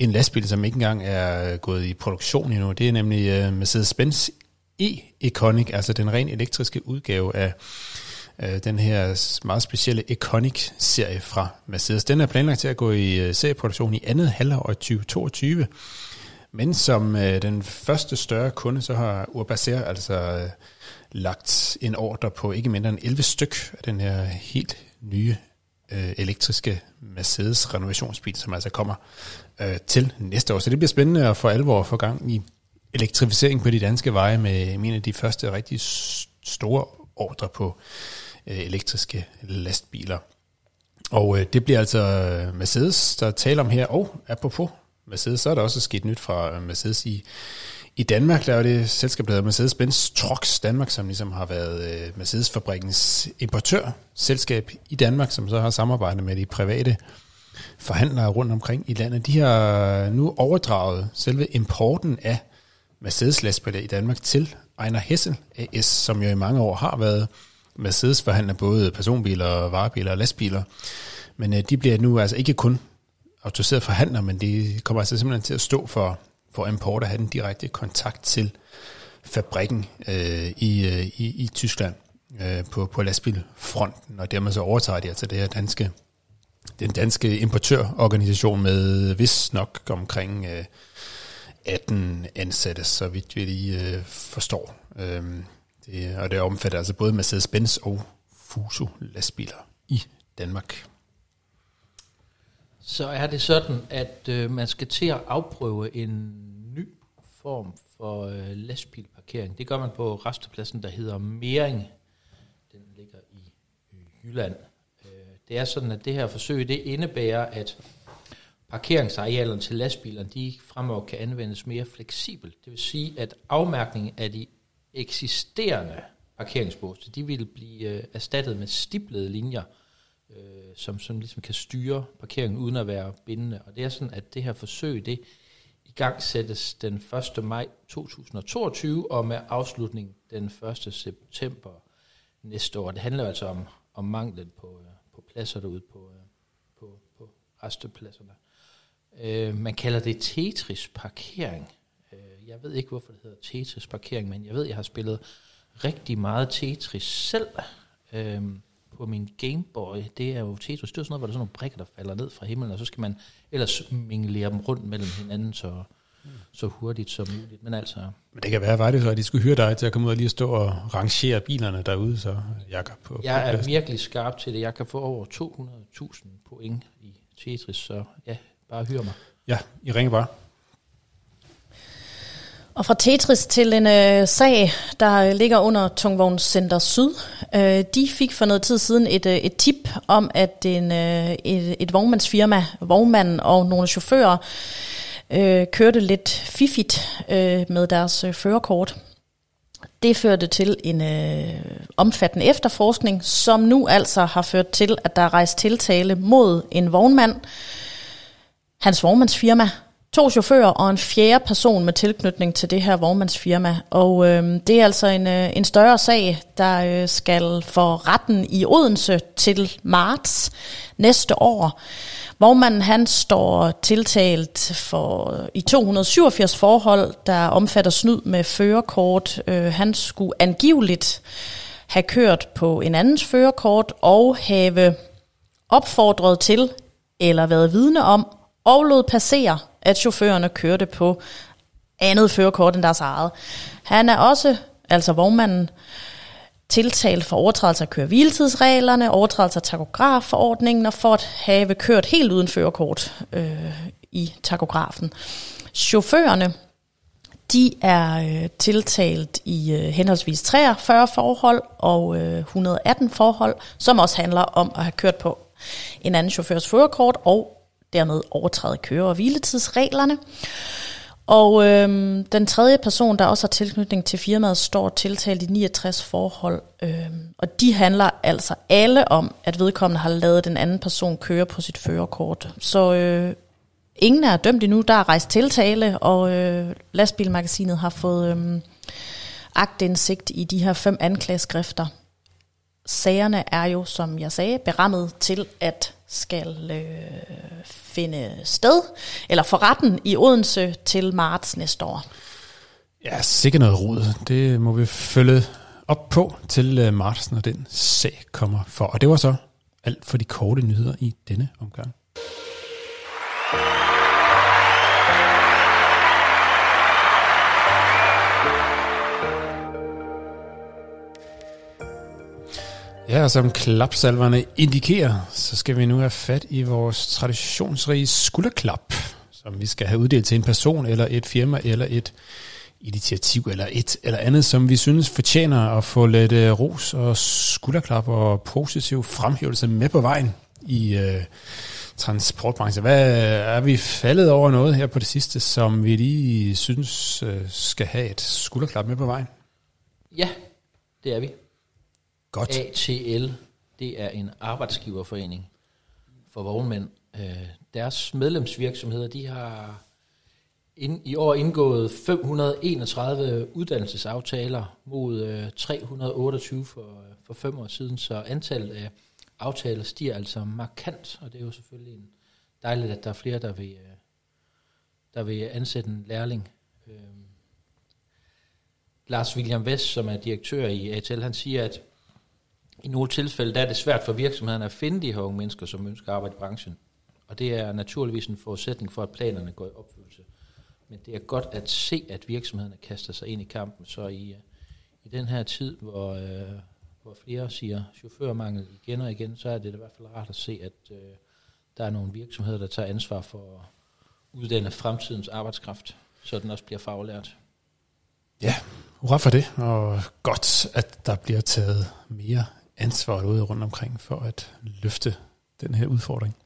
en lastbil, som ikke engang er gået i produktion endnu. Det er nemlig øh, Mercedes-Benz E-Econic, altså den ren elektriske udgave af øh, den her meget specielle Iconic-serie fra Mercedes. Den er planlagt til at gå i øh, serieproduktion i andet halvår 2022. Men som øh, den første større kunde, så har Urbaser altså øh, lagt en ordre på ikke mindre end 11 styk af den her helt nye øh, elektriske Mercedes renovationsbil, som altså kommer øh, til næste år. Så det bliver spændende at få alvor få gang i elektrificering på de danske veje med en af de første rigtig store ordre på Øh, elektriske lastbiler. Og øh, det bliver altså øh, Mercedes, der taler om her. Og apropos Mercedes, så er der også sket nyt fra øh, Mercedes i, i Danmark. Der er det selskab, der hedder Mercedes-Benz Trucks Danmark, som ligesom har været øh, Mercedes-fabrikkens importørselskab i Danmark, som så har samarbejdet med de private forhandlere rundt omkring i landet. De har nu overdraget selve importen af Mercedes lastbiler i Danmark til Ejner Hessel AS, som jo i mange år har været Mercedes forhandler både personbiler, varebiler og lastbiler. Men øh, de bliver nu altså ikke kun autoriseret forhandler, men de kommer altså simpelthen til at stå for, for import og have den direkte kontakt til fabrikken øh, i, øh, i, i Tyskland øh, på, på lastbilfronten, og dermed så overtager de altså det her danske, den danske importørorganisation med vis nok omkring øh, 18 ansatte, så vidt vi lige øh, forstår. Øhm, det, og det omfatter altså både Mercedes-Benz og Fuso lastbiler i Danmark. Så er det sådan, at øh, man skal til at afprøve en ny form for øh, lastbilparkering. Det gør man på restepladsen, der hedder Mering. Den ligger i øh, Jylland. Det er sådan, at det her forsøg, det indebærer, at parkeringsarealerne til lastbilerne, de fremover kan anvendes mere fleksibelt. Det vil sige, at afmærkningen af de eksisterende parkeringsbåse, de vil blive øh, erstattet med stiplede linjer, øh, som, som ligesom kan styre parkeringen uden at være bindende. Og det er sådan, at det her forsøg, det i gang sættes den 1. maj 2022 og med afslutning den 1. september næste år. Det handler altså om, om manglen på, øh, på pladser derude på, øh, på, på restepladserne. Øh, man kalder det Tetris-parkering. Øh, jeg ved ikke, hvorfor det hedder Tetris-parkering, men jeg ved, jeg har spillet rigtig meget Tetris selv øh, på min Game Boy. Det er jo Tetris, det er sådan noget, hvor der er sådan nogle brikker, der falder ned fra himlen, og så skal man ellers mingle dem rundt mellem hinanden, så, så hurtigt som muligt. Men altså... Men det kan være, var det så, at de skulle hyre dig til at komme ud og lige stå og rangere bilerne derude, så Jakob på Jeg på er pladsen. virkelig skarp til det. Jeg kan få over 200.000 point i Tetris, så ja, bare hyr mig. Ja, I ringer bare. Og fra Tetris til en øh, sag, der ligger under Tungvognscenter Syd. Øh, de fik for noget tid siden et, øh, et tip om, at en, øh, et, et vognmandsfirma, vognmanden og nogle chauffører, øh, kørte lidt fiffigt øh, med deres øh, førerkort. Det førte til en øh, omfattende efterforskning, som nu altså har ført til, at der er rejst tiltale mod en vognmand, hans vognmandsfirma, to chauffører og en fjerde person med tilknytning til det her vognmandsfirma. Og øh, det er altså en, øh, en større sag, der øh, skal for retten i Odense til marts næste år. Vormanden han står tiltalt for i 287 forhold, der omfatter snyd med førerkort. Øh, han skulle angiveligt have kørt på en andens førerkort og have opfordret til eller været vidne om og lod passere, at chaufførerne kørte på andet førerkort end deres eget. Han er også, altså vognmanden, tiltalt for overtrædelse af køre-hviletidsreglerne, overtrædelse af takografforordningen og for at have kørt helt uden førerkort øh, i takografen. Chaufførerne, de er øh, tiltalt i øh, henholdsvis 43 forhold og øh, 118 forhold, som også handler om at have kørt på en anden chaufførs førerkort og dermed overtræde køre- og hviletidsreglerne. Og øhm, den tredje person, der også har tilknytning til firmaet, står tiltalt i 69 forhold. Øhm, og de handler altså alle om, at vedkommende har lavet den anden person køre på sit førerkort. Så øh, ingen er dømt endnu. Der er rejst tiltale, og øh, lastbilmagasinet har fået øh, agtindsigt i de her fem anklageskrifter. Sagerne er jo, som jeg sagde, berammet til at skal øh, finde sted, eller for retten i Odense til marts næste år. Ja, sikkert noget rod. Det må vi følge op på til øh, marts, når den sag kommer for. Og det var så alt for de korte nyheder i denne omgang. Ja, og som klapsalverne indikerer, så skal vi nu have fat i vores traditionsrige skulderklap, som vi skal have uddelt til en person, eller et firma, eller et initiativ, eller et eller andet, som vi synes fortjener at få lidt uh, ros og skulderklap og positiv fremhævelse med på vejen i uh, transportbranchen. Hvad er vi faldet over noget her på det sidste, som vi lige synes uh, skal have et skulderklap med på vejen? Ja, det er vi. Godt. ATL, det er en arbejdsgiverforening for vognmænd. Øh, deres medlemsvirksomheder, de har ind, i år indgået 531 uddannelsesaftaler mod øh, 328 for, øh, for fem år siden, så antallet af aftaler stiger altså markant, og det er jo selvfølgelig en dejligt, at der er flere, der vil, der vil ansætte en lærling. Lars William Vest, som er direktør i ATL, han siger, at i nogle tilfælde der er det svært for virksomhederne at finde de her unge mennesker, som ønsker at arbejde i branchen. Og det er naturligvis en forudsætning for, at planerne går i opfyldelse. Men det er godt at se, at virksomhederne kaster sig ind i kampen. Så i, øh, i den her tid, hvor, øh, hvor flere siger chaufførmangel igen og igen, så er det i hvert fald rart at se, at øh, der er nogle virksomheder, der tager ansvar for at uddanne fremtidens arbejdskraft, så den også bliver faglært. Ja, hurra for det, og godt, at der bliver taget mere ansvar ude rundt omkring for at løfte den her udfordring.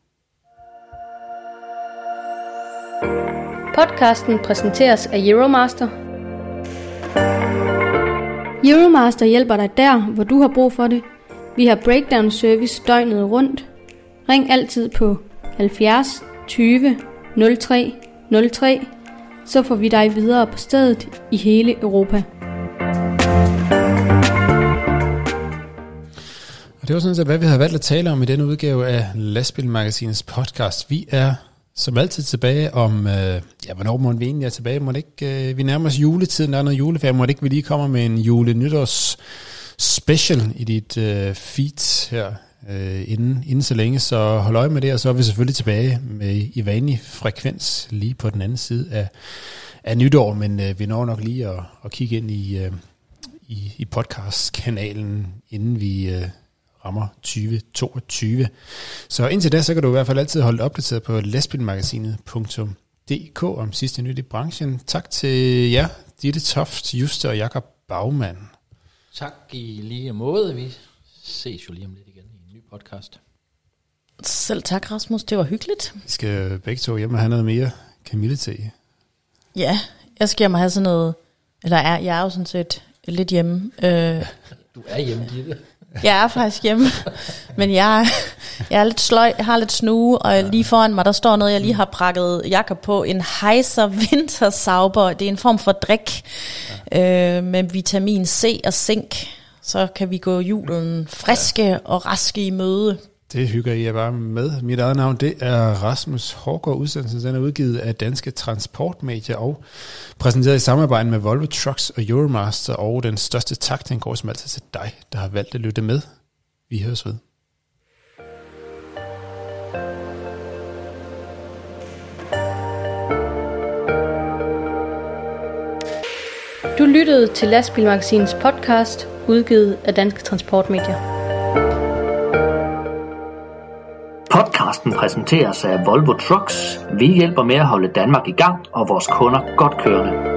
Podcasten præsenteres af Euromaster. Euromaster hjælper dig der, hvor du har brug for det. Vi har breakdown service døgnet rundt. Ring altid på 70 20 03 03. så får vi dig videre på stedet i hele Europa. Og det var sådan set, hvad vi har valgt at tale om i denne udgave af Lastbilmagasinets podcast. Vi er som altid tilbage om, øh, ja, hvornår må vi egentlig er tilbage? Må det ikke, øh, vi nærmer os juletiden, der er noget juleferie. Må det ikke, vi lige kommer med en jule-nytårs special i dit øh, feed her øh, inden, inden så længe, så hold øje med det, og så er vi selvfølgelig tilbage med i vanlig frekvens lige på den anden side af, af nytår, men øh, vi når nok lige at, at kigge ind i, øh, i, i podcastkanalen, inden vi øh, rammer 2022. Så indtil da, så kan du i hvert fald altid holde opdateret på lastbilmagasinet.dk om sidste nyt i branchen. Tak til jer, Ditte Toft, Juste og Jakob Bagmann. Tak i lige måde. Vi ses jo lige om lidt igen i en ny podcast. Selv tak, Rasmus. Det var hyggeligt. Vi skal begge to hjem og have noget mere kamillete. Ja, jeg skal hjem og have sådan noget, eller er, jeg er jo sådan set lidt hjemme. Øh, Du er hjemme, Ditte. Jeg er faktisk hjemme, men jeg, jeg er lidt sløj, jeg har lidt snue, og lige foran mig, der står noget, jeg lige har prakket Jakob på, en Heiser Wintersauber. Det er en form for drik øh, med vitamin C og zink. Så kan vi gå julen friske og raske i møde. Det hygger I jer bare med. Mit eget navn, det er Rasmus Hårgaard. Udsendelsen den er udgivet af Danske Transportmedier og præsenteret i samarbejde med Volvo Trucks og Euromaster. Og den største tak, den går som altid til dig, der har valgt at lytte med. Vi høres ved. Du lyttede til Lastbilmagasinets podcast, udgivet af Danske Transportmedier. Podcasten præsenteres af Volvo Trucks. Vi hjælper med at holde Danmark i gang og vores kunder godt kørende.